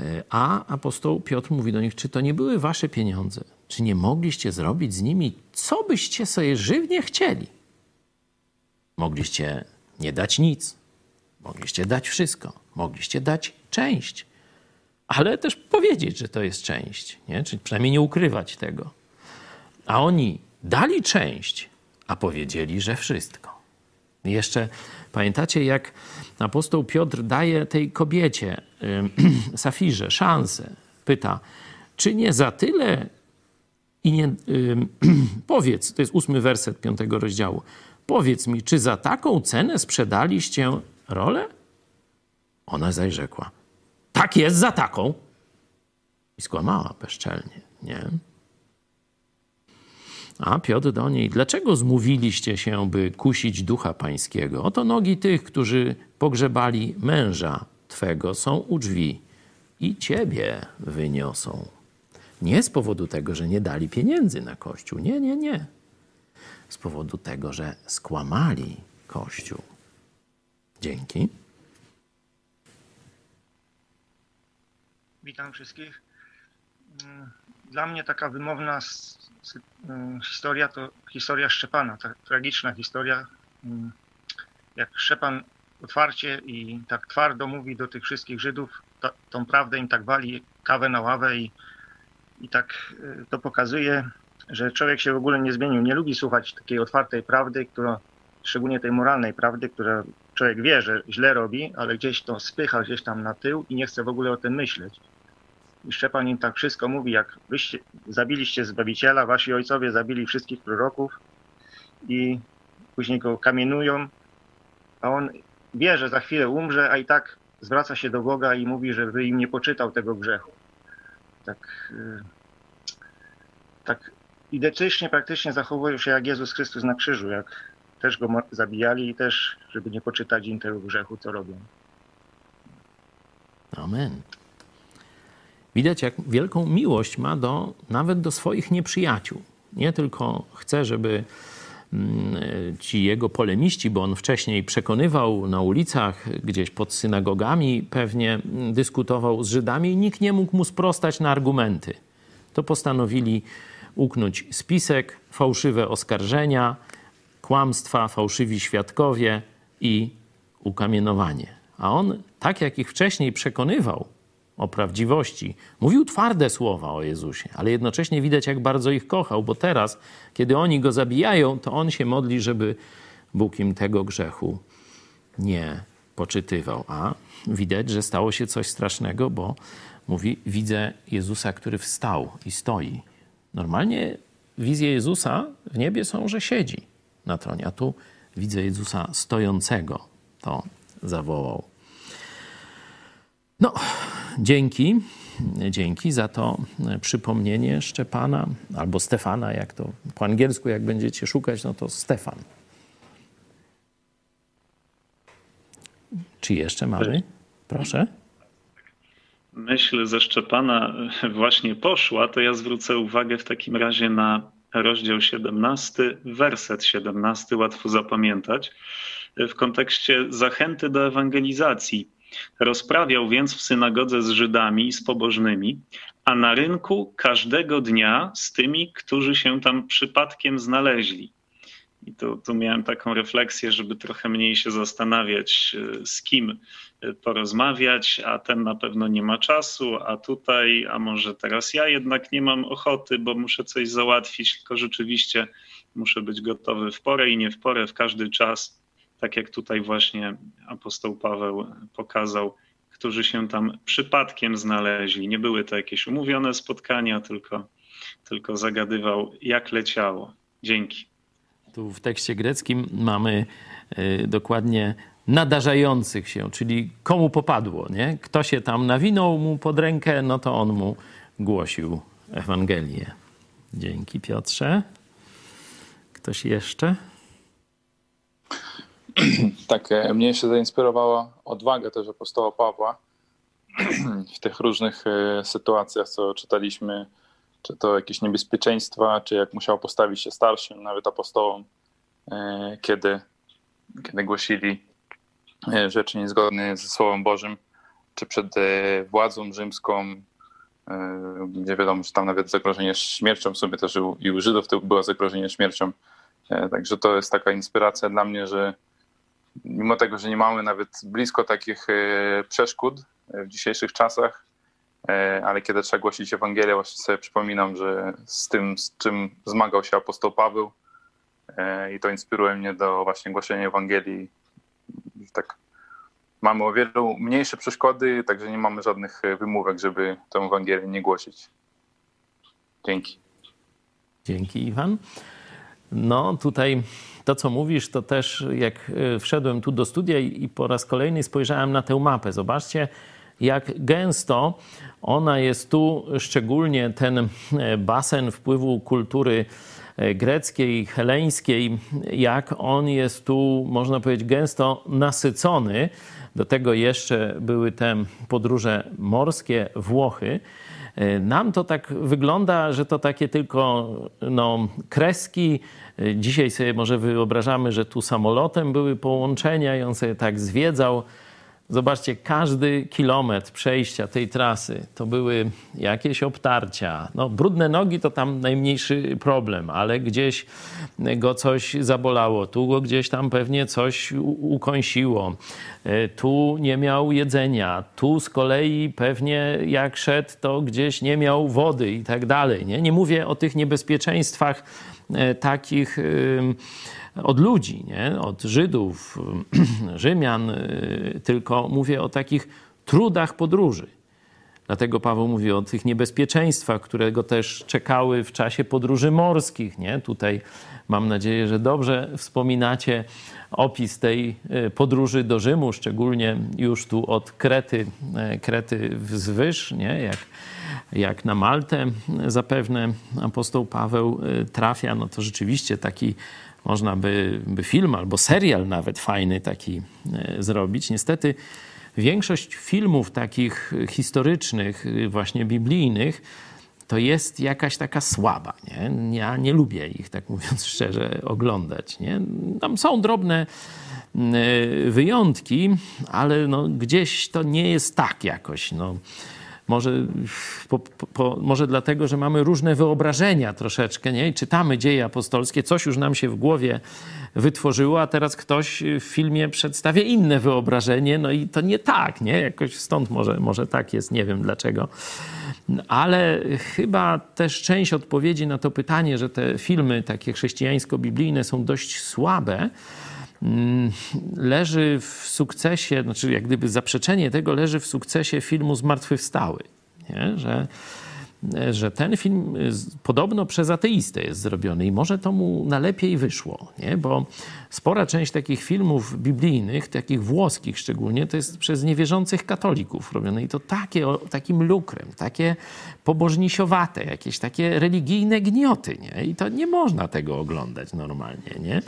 E, a apostoł Piotr mówi do nich, czy to nie były wasze pieniądze? Czy nie mogliście zrobić z nimi, co byście sobie żywnie chcieli? Mogliście nie dać nic, mogliście dać wszystko, mogliście dać część, ale też powiedzieć, że to jest część, nie? czy przynajmniej nie ukrywać tego. A oni dali część, a powiedzieli, że wszystko. Jeszcze pamiętacie, jak apostoł Piotr daje tej kobiecie, Safirze, szansę. Pyta, czy nie za tyle i nie... powiedz, to jest ósmy werset piątego rozdziału. Powiedz mi, czy za taką cenę sprzedaliście rolę? Ona zaś rzekła, tak jest, za taką. I skłamała bezczelnie, nie? A Piotr do niej, dlaczego zmówiliście się, by kusić ducha pańskiego? Oto nogi tych, którzy pogrzebali męża twego, są u drzwi i ciebie wyniosą. Nie z powodu tego, że nie dali pieniędzy na kościół. Nie, nie, nie. Z powodu tego, że skłamali kościół. Dzięki. Witam wszystkich. Dla mnie taka wymowna Mm, historia to historia Szczepana, ta tragiczna historia. Mm, jak Szczepan otwarcie i tak twardo mówi do tych wszystkich Żydów, tą prawdę im tak wali kawę na ławę i, i tak y, to pokazuje, że człowiek się w ogóle nie zmienił. Nie lubi słuchać takiej otwartej prawdy, która, szczególnie tej moralnej prawdy, która człowiek wie, że źle robi, ale gdzieś to spycha gdzieś tam na tył i nie chce w ogóle o tym myśleć. I Szczepan im tak wszystko mówi, jak wyście zabiliście Zbawiciela, wasi ojcowie zabili wszystkich proroków i później go kamienują, a on wie, że za chwilę umrze, a i tak zwraca się do Boga i mówi, żeby im nie poczytał tego grzechu. Tak, y, tak identycznie praktycznie zachowują się jak Jezus Chrystus na krzyżu, jak też go zabijali i też, żeby nie poczytać im tego grzechu, co robią. Amen. Widać, jak wielką miłość ma do, nawet do swoich nieprzyjaciół. Nie tylko chce, żeby mm, ci jego polemiści, bo on wcześniej przekonywał na ulicach, gdzieś pod synagogami, pewnie mm, dyskutował z Żydami i nikt nie mógł mu sprostać na argumenty. To postanowili uknąć spisek, fałszywe oskarżenia, kłamstwa, fałszywi świadkowie i ukamienowanie. A on, tak jak ich wcześniej przekonywał, o prawdziwości. Mówił twarde słowa o Jezusie, ale jednocześnie widać, jak bardzo ich kochał, bo teraz, kiedy oni go zabijają, to on się modli, żeby Bóg im tego grzechu nie poczytywał. A widać, że stało się coś strasznego, bo mówi: Widzę Jezusa, który wstał i stoi. Normalnie wizje Jezusa w niebie są, że siedzi na tronie, a tu widzę Jezusa stojącego. To zawołał. No, dzięki, dzięki za to przypomnienie Szczepana albo Stefana, jak to po angielsku, jak będziecie szukać, no to Stefan. Czy jeszcze mamy? Proszę. Myśl ze Szczepana właśnie poszła, to ja zwrócę uwagę w takim razie na rozdział 17, werset 17, łatwo zapamiętać, w kontekście zachęty do ewangelizacji. Rozprawiał więc w synagodze z Żydami i z pobożnymi, a na rynku każdego dnia z tymi, którzy się tam przypadkiem znaleźli. I tu, tu miałem taką refleksję, żeby trochę mniej się zastanawiać, e, z kim e, porozmawiać, a ten na pewno nie ma czasu, a tutaj, a może teraz ja jednak nie mam ochoty, bo muszę coś załatwić, tylko rzeczywiście muszę być gotowy w porę i nie w porę, w każdy czas, tak jak tutaj właśnie apostoł Paweł pokazał, którzy się tam przypadkiem znaleźli. Nie były to jakieś umówione spotkania, tylko, tylko zagadywał, jak leciało. Dzięki. Tu w tekście greckim mamy y, dokładnie nadarzających się, czyli komu popadło, nie? Kto się tam nawinął mu pod rękę, no to on mu głosił Ewangelię. Dzięki Piotrze. Ktoś jeszcze? Tak, e, mnie się zainspirowała odwaga też apostoła Pawła w tych różnych e, sytuacjach, co czytaliśmy czy to jakieś niebezpieczeństwa, czy jak musiał postawić się starszym, nawet apostołom, e, kiedy, kiedy głosili e, rzeczy niezgodne ze Słowem Bożym, czy przed e, władzą rzymską, gdzie wiadomo, że tam nawet zagrożenie śmiercią sobie też i u Żydów to było zagrożenie śmiercią. Także to jest taka inspiracja dla mnie, że mimo tego, że nie mamy nawet blisko takich przeszkód w dzisiejszych czasach, ale kiedy trzeba głosić Ewangelię, właśnie sobie przypominam, że z tym, z czym zmagał się apostoł Paweł e, i to inspiruje mnie do właśnie głoszenia Ewangelii. Tak mamy o wiele mniejsze przeszkody, także nie mamy żadnych wymówek, żeby tę Ewangelię nie głosić. Dzięki. Dzięki, Iwan. No, tutaj to, co mówisz, to też jak e, wszedłem tu do studia i po raz kolejny spojrzałem na tę mapę. Zobaczcie, jak gęsto ona jest tu, szczególnie ten e, basen wpływu kultury e, greckiej, heleńskiej, jak on jest tu, można powiedzieć, gęsto nasycony. Do tego jeszcze były te podróże morskie, Włochy. E, nam to tak wygląda, że to takie tylko no, kreski. Dzisiaj sobie może wyobrażamy, że tu samolotem były połączenia i on sobie tak zwiedzał Zobaczcie, każdy kilometr przejścia tej trasy to były jakieś obtarcia. No, brudne nogi to tam najmniejszy problem, ale gdzieś go coś zabolało, tu go gdzieś tam pewnie coś ukąsiło, e, tu nie miał jedzenia, tu z kolei pewnie jak szedł, to gdzieś nie miał wody i tak dalej. Nie, mówię o tych niebezpieczeństwach e, takich od ludzi, nie? od Żydów, Rzymian, y, tylko mówię o takich trudach podróży. Dlatego Paweł mówi o tych niebezpieczeństwach, które go też czekały w czasie podróży morskich. Nie? Tutaj mam nadzieję, że dobrze wspominacie opis tej y, podróży do Rzymu, szczególnie już tu od Krety, y, Krety wzwyż, nie? Jak, jak na Maltę zapewne apostoł Paweł trafia, no to rzeczywiście taki można by, by film albo serial nawet fajny taki e, zrobić. Niestety większość filmów takich historycznych, właśnie biblijnych, to jest jakaś taka słaba. Nie? Ja nie lubię ich, tak mówiąc szczerze, oglądać. Nie? Tam są drobne e, wyjątki, ale no, gdzieś to nie jest tak jakoś. No może, po, po, może dlatego, że mamy różne wyobrażenia troszeczkę, nie? I czytamy dzieje apostolskie, coś już nam się w głowie wytworzyło, a teraz ktoś w filmie przedstawia inne wyobrażenie, no i to nie tak, nie? Jakoś stąd może, może tak jest, nie wiem dlaczego. Ale chyba też część odpowiedzi na to pytanie, że te filmy takie chrześcijańsko-biblijne są dość słabe, leży w sukcesie, znaczy jak gdyby zaprzeczenie tego leży w sukcesie filmu Zmartwychwstały. Nie? Że że ten film podobno przez ateistę jest zrobiony i może to mu na lepiej wyszło, nie? bo spora część takich filmów biblijnych, takich włoskich szczególnie, to jest przez niewierzących katolików robione i to takie, takim lukrem, takie pobożnisiowate, jakieś takie religijne gnioty nie? i to nie można tego oglądać normalnie. Nie?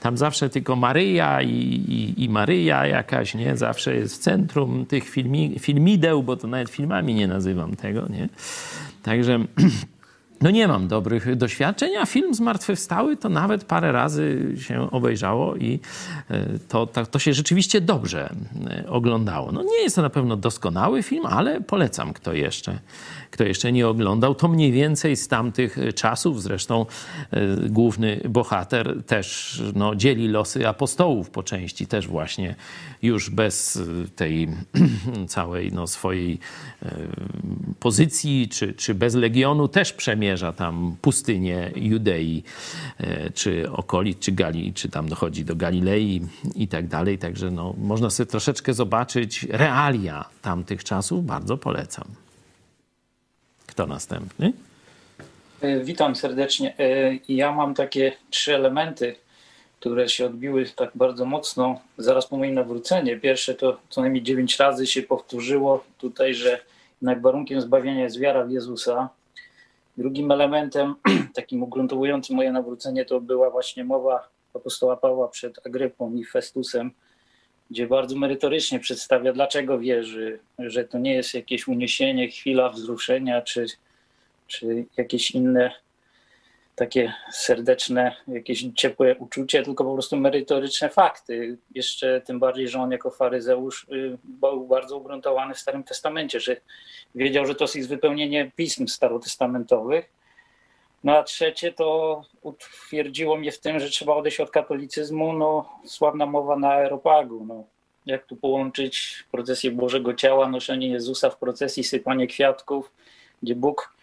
Tam zawsze tylko Maryja i, i, i, Maryja jakaś, nie? Zawsze jest w centrum tych filmi, filmideł, bo to nawet filmami nie nazywam tego, nie? Także no nie mam dobrych doświadczeń, a film Zmartwychwstały to nawet parę razy się obejrzało i e, to, to, to, się rzeczywiście dobrze e, oglądało. No nie jest to na pewno doskonały film, ale polecam, kto jeszcze kto jeszcze nie oglądał, to mniej więcej z tamtych czasów, zresztą e, główny bohater też no, dzieli losy apostołów po części, też właśnie już bez e, tej całej no, swojej e, pozycji, czy, czy bez legionu, też przemierza tam pustynię Judei, czy okolic, czy Galii, czy tam dochodzi do Galilei i tak dalej. Także no, można sobie troszeczkę zobaczyć realia tamtych czasów. Bardzo polecam. Kto następny? E, witam serdecznie. E, ja mam takie trzy elementy, które się odbiły tak bardzo mocno zaraz po moim nawróceniu. Pierwsze to co najmniej dziewięć razy się powtórzyło tutaj, że jednak warunkiem zbawienia jest wiara w Jezusa. Drugim elementem, takim ugruntowującym moje nawrócenie, to była właśnie mowa apostoła Pawła przed Agrypą i Festusem, gdzie bardzo merytorycznie przedstawia, dlaczego wierzy, że to nie jest jakieś uniesienie, chwila wzruszenia, czy, czy jakieś inne takie serdeczne, jakieś ciepłe uczucie, tylko po prostu merytoryczne fakty. Jeszcze tym bardziej, że on jako faryzeusz y, był bardzo ugruntowany w Starym Testamencie, że wiedział, że to jest wypełnienie pism starotestamentowych no a trzecie to utwierdziło mnie w tym, że trzeba odejść od katolicyzmu. No, sławna mowa na aeropagu. No, jak tu połączyć procesję Bożego Ciała, noszenie Jezusa w procesji, sypanie kwiatków, gdzie Bóg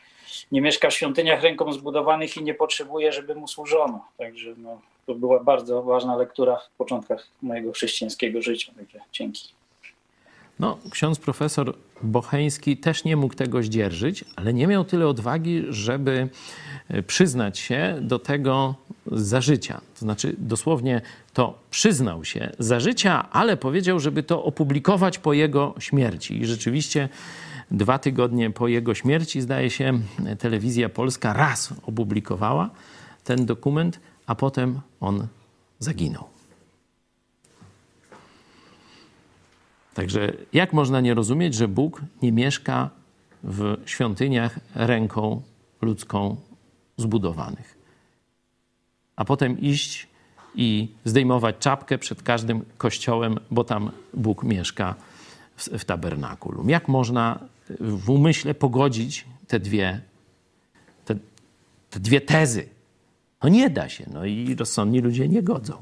nie mieszka w świątyniach ręką zbudowanych i nie potrzebuje, żeby mu służono. Także no, to była bardzo ważna lektura w początkach mojego chrześcijańskiego życia. Także dzięki. No, ksiądz profesor Bocheński też nie mógł tego zdzierżyć, ale nie miał tyle odwagi, żeby e, przyznać się do tego za życia. To znaczy, dosłownie to przyznał się za życia, ale powiedział, żeby to opublikować po jego śmierci. I rzeczywiście dwa tygodnie po jego śmierci, zdaje się, telewizja polska raz opublikowała ten dokument, a potem on zaginął. Także jak można nie rozumieć, że Bóg nie mieszka w świątyniach ręką ludzką zbudowanych? A potem iść i zdejmować czapkę przed każdym kościołem, bo tam Bóg mieszka w, w tabernakulum. Jak można w umyśle pogodzić te dwie, te, te dwie tezy? No nie da się, no i rozsądni ludzie nie godzą.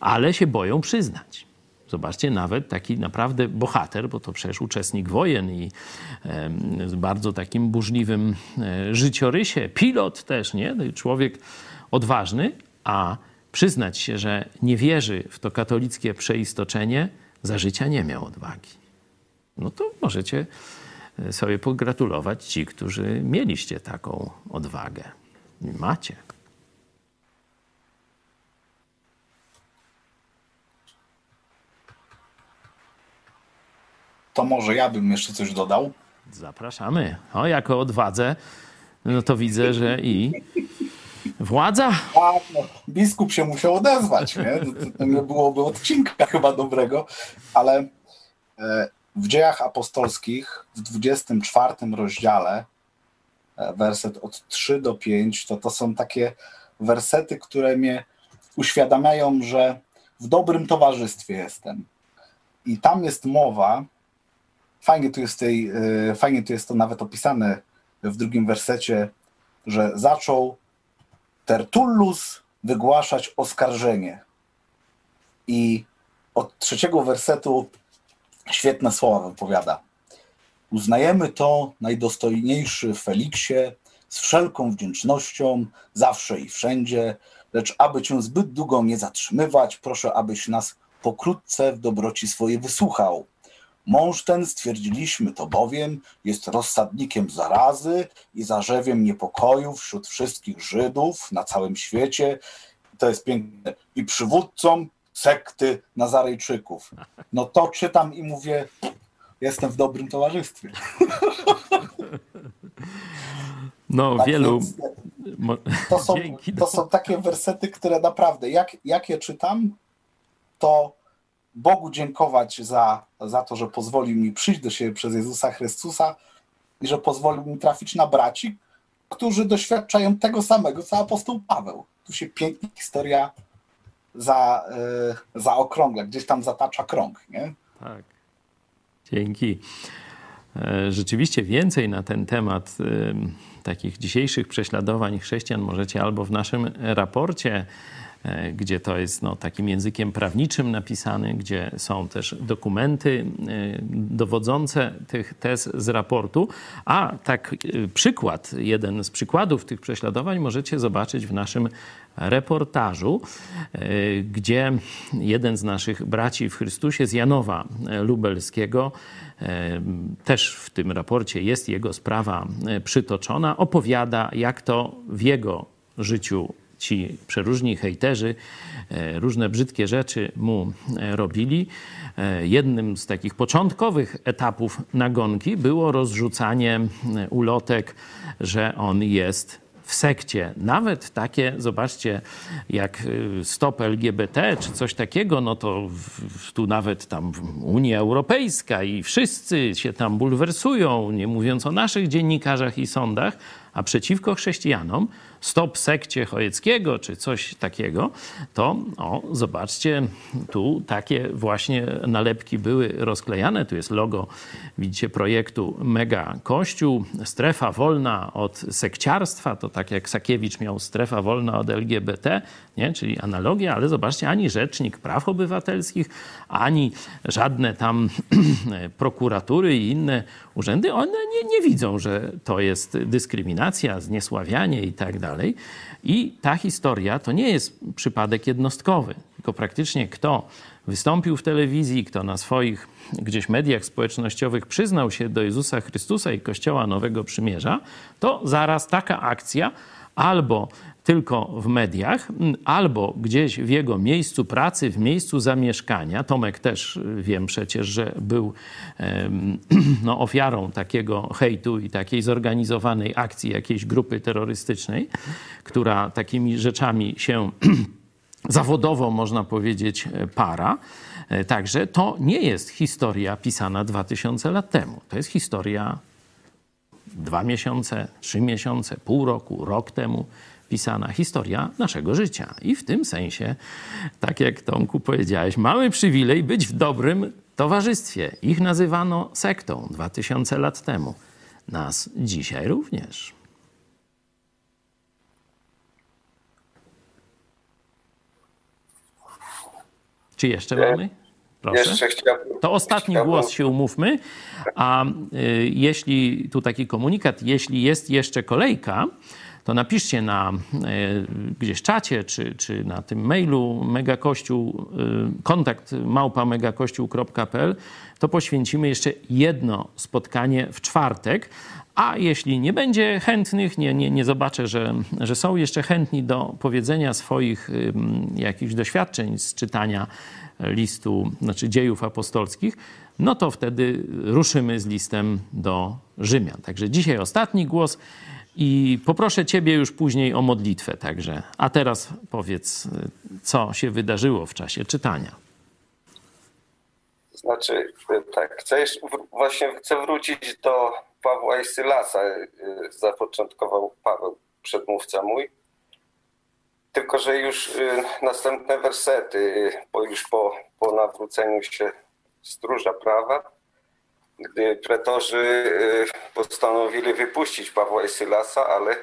Ale się boją przyznać. Zobaczcie, nawet taki naprawdę bohater, bo to przecież uczestnik wojen i z bardzo takim burzliwym e, życiorysie, pilot też, nie? No człowiek odważny, a przyznać się, że nie wierzy w to katolickie przeistoczenie, za życia nie miał odwagi. No to możecie e, sobie pogratulować ci, którzy mieliście taką odwagę. Macie. To może ja bym jeszcze coś dodał. Zapraszamy. O, jako odwadze, no to widzę, że i władza. Tak, no, biskup się musiał odezwać, nie? To, to nie byłoby odcinka chyba dobrego, ale e, w dziejach apostolskich w 24 rozdziale e, werset od 3 do 5 to to są takie wersety, które mnie uświadamiają, że w dobrym towarzystwie jestem. I tam jest mowa fajnie tu, jest tej, y, fajnie tu jest to nawet opisane w drugim wersecie, że zaczął Tertullus wygłaszać oskarżenie. I od trzeciego wersetu świetne słowa wypowiada. Uznajemy to, najdostojniejszy Feliksie, z wszelką wdzięcznością, zawsze i wszędzie, lecz aby cię zbyt długo nie zatrzymywać, proszę, abyś nas pokrótce w dobroci swojej wysłuchał. Mąż ten, stwierdziliśmy to bowiem, jest rozsadnikiem zarazy i zarzewiem niepokoju wśród wszystkich Żydów na całym świecie. To jest piękne. I przywódcą sekty Nazarejczyków. No to czytam i mówię, jestem w dobrym towarzystwie. No, tak wielu. To są, to są takie wersety, które naprawdę, jak, jak je czytam, to Bogu dziękować za, za to, że pozwolił mi przyjść do siebie przez Jezusa Chrystusa i że pozwolił mi trafić na braci, którzy doświadczają tego samego, co apostoł Paweł. Tu się piękna historia za, yy, zaokrągla, gdzieś tam zatacza krąg, nie? Tak. Dzięki. E, rzeczywiście więcej na ten temat takich dzisiejszych prześladowań chrześcijan możecie albo w naszym raporcie E, gdzie to jest no, takim językiem prawniczym napisany, gdzie są też dokumenty e, dowodzące tych tez z raportu. A tak e, przykład, jeden z przykładów tych prześladowań możecie zobaczyć w naszym reportażu, gdzie jeden z naszych braci w Chrystusie z Janowa Lubelskiego, też w tym raporcie jest jego sprawa przytoczona, opowiada, jak to w jego życiu ci przeróżni hejterzy e, różne brzydkie rzeczy mu e, robili. E, jednym z takich początkowych etapów nagonki było rozrzucanie ulotek, że on jest w sekcie. Nawet takie, zobaczcie, jak stop LGBT czy coś takiego, no to w, tu nawet tam Unia Europejska i wszyscy się tam bulwersują, nie mówiąc o naszych dziennikarzach i sądach, a przeciwko chrześcijanom stop sekcie Chojeckiego czy coś takiego, to o, zobaczcie, tu takie właśnie nalepki były rozklejane. Tu jest logo, widzicie, projektu Mega Kościół, strefa wolna od sekciarstwa, to tak jak Sakiewicz miał strefa wolna od LGBT, nie? czyli analogia, ale zobaczcie, ani Rzecznik Praw Obywatelskich, ani żadne tam prokuratury i inne urzędy, one nie, nie widzą, że to jest dyskryminacja, zniesławianie i tak dalej. I ta historia to nie jest przypadek jednostkowy, tylko praktycznie kto wystąpił w telewizji, kto na swoich gdzieś mediach społecznościowych przyznał się do Jezusa Chrystusa i Kościoła Nowego Przymierza, to zaraz taka akcja albo tylko w mediach, albo gdzieś w jego miejscu pracy, w miejscu zamieszkania. Tomek też y, wiem przecież, że był no, ofiarą takiego hejtu i takiej zorganizowanej akcji jakiejś grupy terrorystycznej, która takimi rzeczami się zawodowo, można powiedzieć, para. E, także to nie jest historia pisana 2000 lat temu. To jest historia dwa miesiące, trzy miesiące, pół roku, rok temu pisana historia naszego życia. I w tym sensie, tak jak Tomku powiedziałeś, mamy przywilej być w dobrym towarzystwie. Ich nazywano sektą 2000 lat temu. Nas dzisiaj również. Czy jeszcze mamy? Proszę. To ostatni głos się umówmy. A y, jeśli tu taki komunikat, jeśli jest jeszcze kolejka, to napiszcie na e, gdzieś czacie, czy, czy na tym mailu megakościół, e, kontakt małpa megakościół.pl, to poświęcimy jeszcze jedno spotkanie w czwartek. A jeśli nie będzie chętnych, nie, nie, nie zobaczę, że, że są jeszcze chętni do powiedzenia swoich jakichś doświadczeń z czytania listu, znaczy dziejów apostolskich, no to wtedy ruszymy z listem do Rzymian. Także dzisiaj ostatni głos. I poproszę Ciebie już później o modlitwę także. A teraz powiedz, co się wydarzyło w czasie czytania. Znaczy, tak, chcę właśnie chcę wrócić do Pawła i Sylasa. Zapoczątkował Paweł, przedmówca mój. Tylko, że już y, następne wersety, bo już po, po nawróceniu się stróża prawa, gdy pretorzy y, postanowili wypuścić Pawła i Sylasa, ale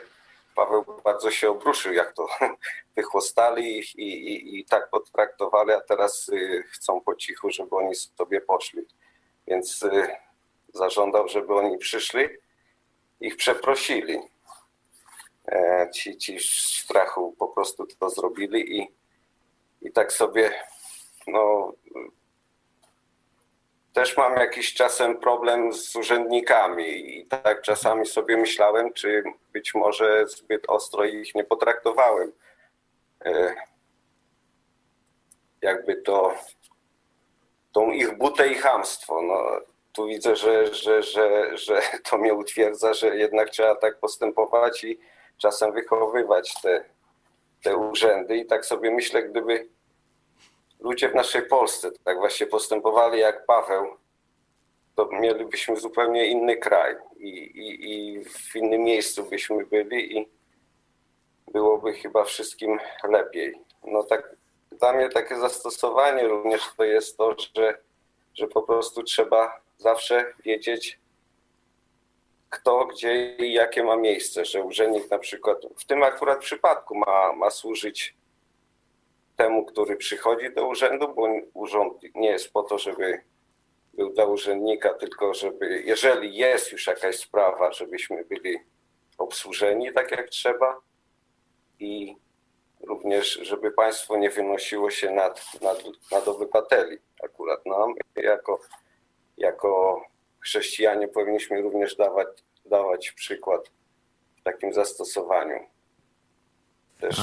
Paweł bardzo się obruszył, jak to wychłostali ich i, i, i tak potraktowali, a teraz y, chcą po cichu, żeby oni sobie poszli. Więc y, zażądał, żeby oni przyszli, ich przeprosili. E, ci, ci strachu po prostu to zrobili i, i tak sobie no, też mam jakiś czasem problem z urzędnikami i tak czasami sobie myślałem, czy być może zbyt ostro ich nie potraktowałem. E, jakby to tą ich butę i chamstwo. No, tu widzę, że, że, że, że to mnie utwierdza, że jednak trzeba tak postępować i czasem wychowywać te, te urzędy. I tak sobie myślę, gdyby ludzie w naszej Polsce tak właśnie postępowali jak Paweł, to mielibyśmy zupełnie inny kraj i, i, i w innym miejscu byśmy byli i byłoby chyba wszystkim lepiej. No tak, dla mnie takie zastosowanie również to jest to, że, że po prostu trzeba zawsze wiedzieć, kto, gdzie i jakie ma miejsce, że urzędnik na przykład w tym akurat przypadku ma, ma służyć temu, który przychodzi do urzędu, bo urząd nie jest po to, żeby był dla urzędnika, tylko żeby, jeżeli jest już jakaś sprawa, żebyśmy byli obsłużeni tak jak trzeba i również, żeby państwo nie wynosiło się nad, nad, nad obywateli. Akurat nam, jako, jako chrześcijanie, powinniśmy również dawać, dawać przykład w takim zastosowaniu. Też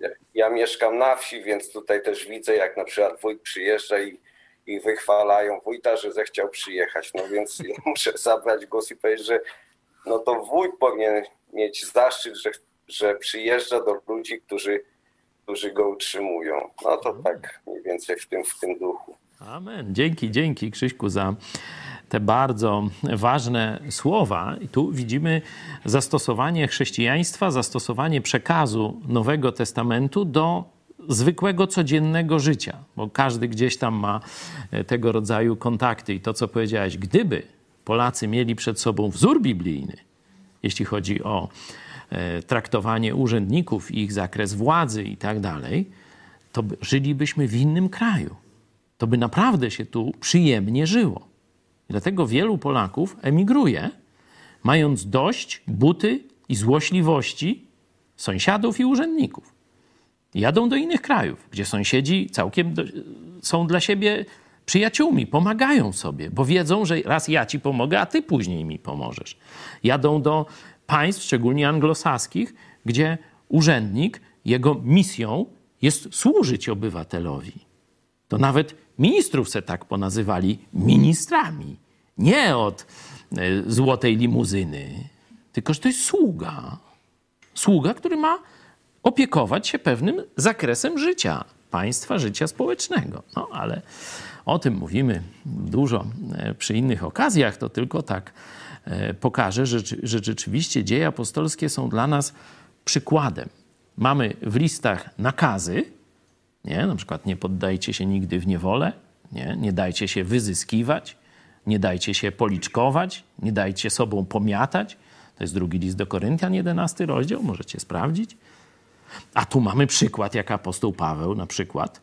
ja, ja, mieszkam na wsi, więc tutaj też widzę, jak na przykład wójt przyjeżdża i, i wychwalają wójta, że zechciał przyjechać. No więc ja muszę zabrać głos i powiedzieć, że no to wójt powinien mieć zaszczyt, że, że przyjeżdża do ludzi, którzy, którzy go utrzymują. No to tak mniej więcej w tym, w tym duchu. Amen. Dzięki, dzięki Krzyśku za te bardzo ważne słowa. I tu widzimy zastosowanie chrześcijaństwa, zastosowanie przekazu Nowego Testamentu do zwykłego, codziennego życia, bo każdy gdzieś tam ma e, tego rodzaju kontakty. I to, co powiedziałeś, gdyby Polacy mieli przed sobą wzór biblijny, jeśli chodzi o e, traktowanie urzędników, ich zakres władzy i tak dalej, to żylibyśmy w innym kraju. To by naprawdę się tu przyjemnie żyło. Dlatego wielu Polaków emigruje, mając dość buty i złośliwości sąsiadów i urzędników. Jadą do innych krajów, gdzie sąsiedzi całkiem do, są dla siebie przyjaciółmi, pomagają sobie, bo wiedzą, że raz ja ci pomogę, a ty później mi pomożesz. Jadą do państw, szczególnie anglosaskich, gdzie urzędnik, jego misją jest służyć obywatelowi. To nawet ministrów se tak ponazywali ministrami. Nie od e, złotej limuzyny, tylko że to jest sługa. Sługa, który ma opiekować się pewnym zakresem życia państwa, życia społecznego. No ale o tym mówimy dużo e, przy innych okazjach, to tylko tak e, pokażę, że, że rzeczywiście dzieje apostolskie są dla nas przykładem. Mamy w listach nakazy, nie? Na przykład nie poddajcie się nigdy w niewolę, nie? nie dajcie się wyzyskiwać, nie dajcie się policzkować, nie dajcie sobą pomiatać. To jest drugi list do Koryntian, 11 rozdział, możecie sprawdzić. A tu mamy przykład, jak apostoł Paweł na przykład,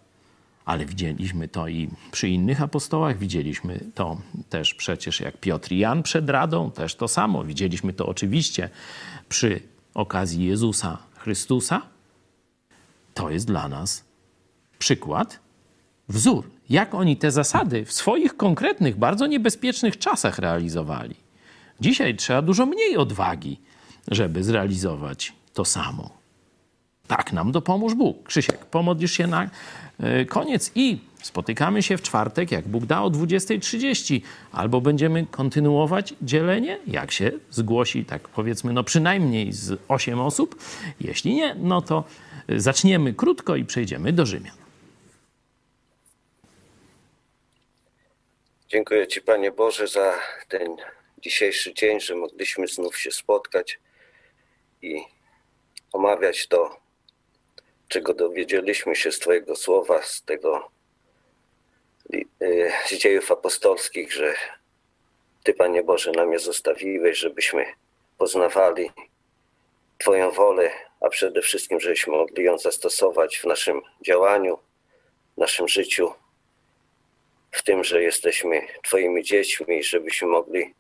ale widzieliśmy to i przy innych apostołach, widzieliśmy to też przecież jak Piotr i Jan przed Radą, też to samo. Widzieliśmy to oczywiście przy okazji Jezusa Chrystusa. To jest dla nas przykład, wzór, jak oni te zasady w swoich konkretnych, bardzo niebezpiecznych czasach realizowali. Dzisiaj trzeba dużo mniej odwagi, żeby zrealizować to samo. Tak nam dopomóż Bóg. Krzysiek, pomodlisz się na e, koniec i spotykamy się w czwartek, jak Bóg da, o 20.30. Albo będziemy kontynuować dzielenie, jak się zgłosi, tak powiedzmy, no przynajmniej z 8 osób. Jeśli nie, no to zaczniemy krótko i przejdziemy do Rzymian. Dziękuję Ci, Panie Boże, za ten dzisiejszy dzień, że mogliśmy znów się spotkać i omawiać to, czego dowiedzieliśmy się z Twojego słowa, z tego y, z dziejów apostolskich, że Ty, Panie Boże, nam je zostawiłeś, żebyśmy poznawali Twoją wolę, a przede wszystkim, żebyśmy mogli ją zastosować w naszym działaniu, w naszym życiu, w tym, że jesteśmy Twoimi dziećmi i żebyśmy mogli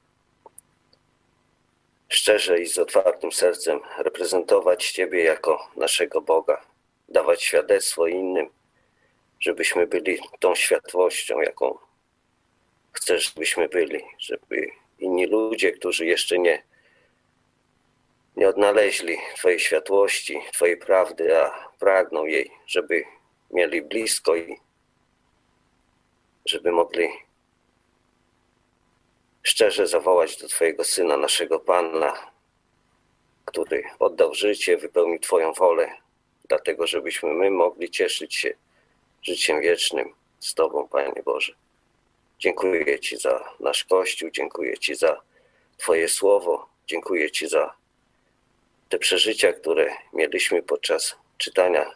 szczerze i z otwartym sercem reprezentować Ciebie jako naszego Boga, dawać świadectwo innym, żebyśmy byli tą światłością, jaką chcesz, żebyśmy byli, żeby inni ludzie, którzy jeszcze nie, nie odnaleźli Twojej światłości, Twojej prawdy, a pragną jej, żeby mieli blisko i żeby mogli szczerze zawołać do Twojego Syna, naszego Pana, który oddał życie, wypełnił Twoją wolę, dlatego żebyśmy my mogli cieszyć się życiem wiecznym z Tobą, Panie Boże. Dziękuję Ci za nasz Kościół, dziękuję Ci za Twoje słowo, dziękuję Ci za te przeżycia, które mieliśmy podczas czytania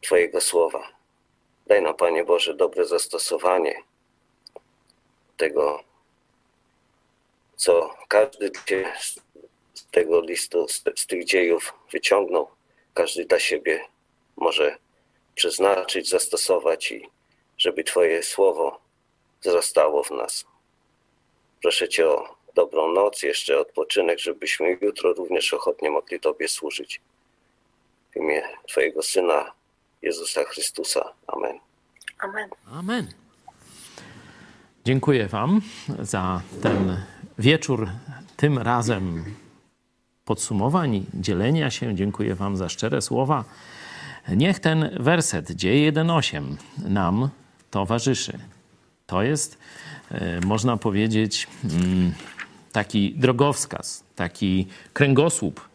Twojego słowa. Daj nam, Panie Boże, dobre zastosowanie tego, co każdy z tego listu, z, tych dziejów wyciągnął, każdy dla siebie może przeznaczyć, zastosować i żeby Twoje słowo wzrastało w nas. Proszę Cię o dobrą noc, jeszcze odpoczynek, żebyśmy jutro również ochotnie mogli Tobie służyć. W imię Twojego Syna, Jezusa Chrystusa. Amen. Amen. Amen. Dziękuję Wam za ten wieczór, tym razem podsumowań, dzielenia się. Dziękuję Wam za szczere słowa. Niech ten werset, dzieje 1.8, nam towarzyszy. To jest, e, można powiedzieć, mm, taki drogowskaz, taki kręgosłup,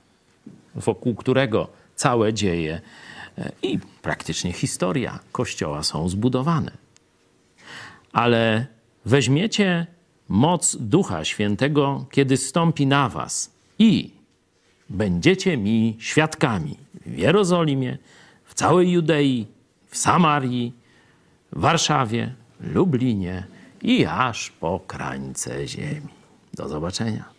wokół którego całe dzieje i praktycznie historia Kościoła są zbudowane. Ale weźmiecie moc Ducha Świętego, kiedy stąpi na was i będziecie mi świadkami w Jerozolimie, w całej Judei, w Samarii, w Warszawie, Lublinie i aż po krańce ziemi. Do zobaczenia.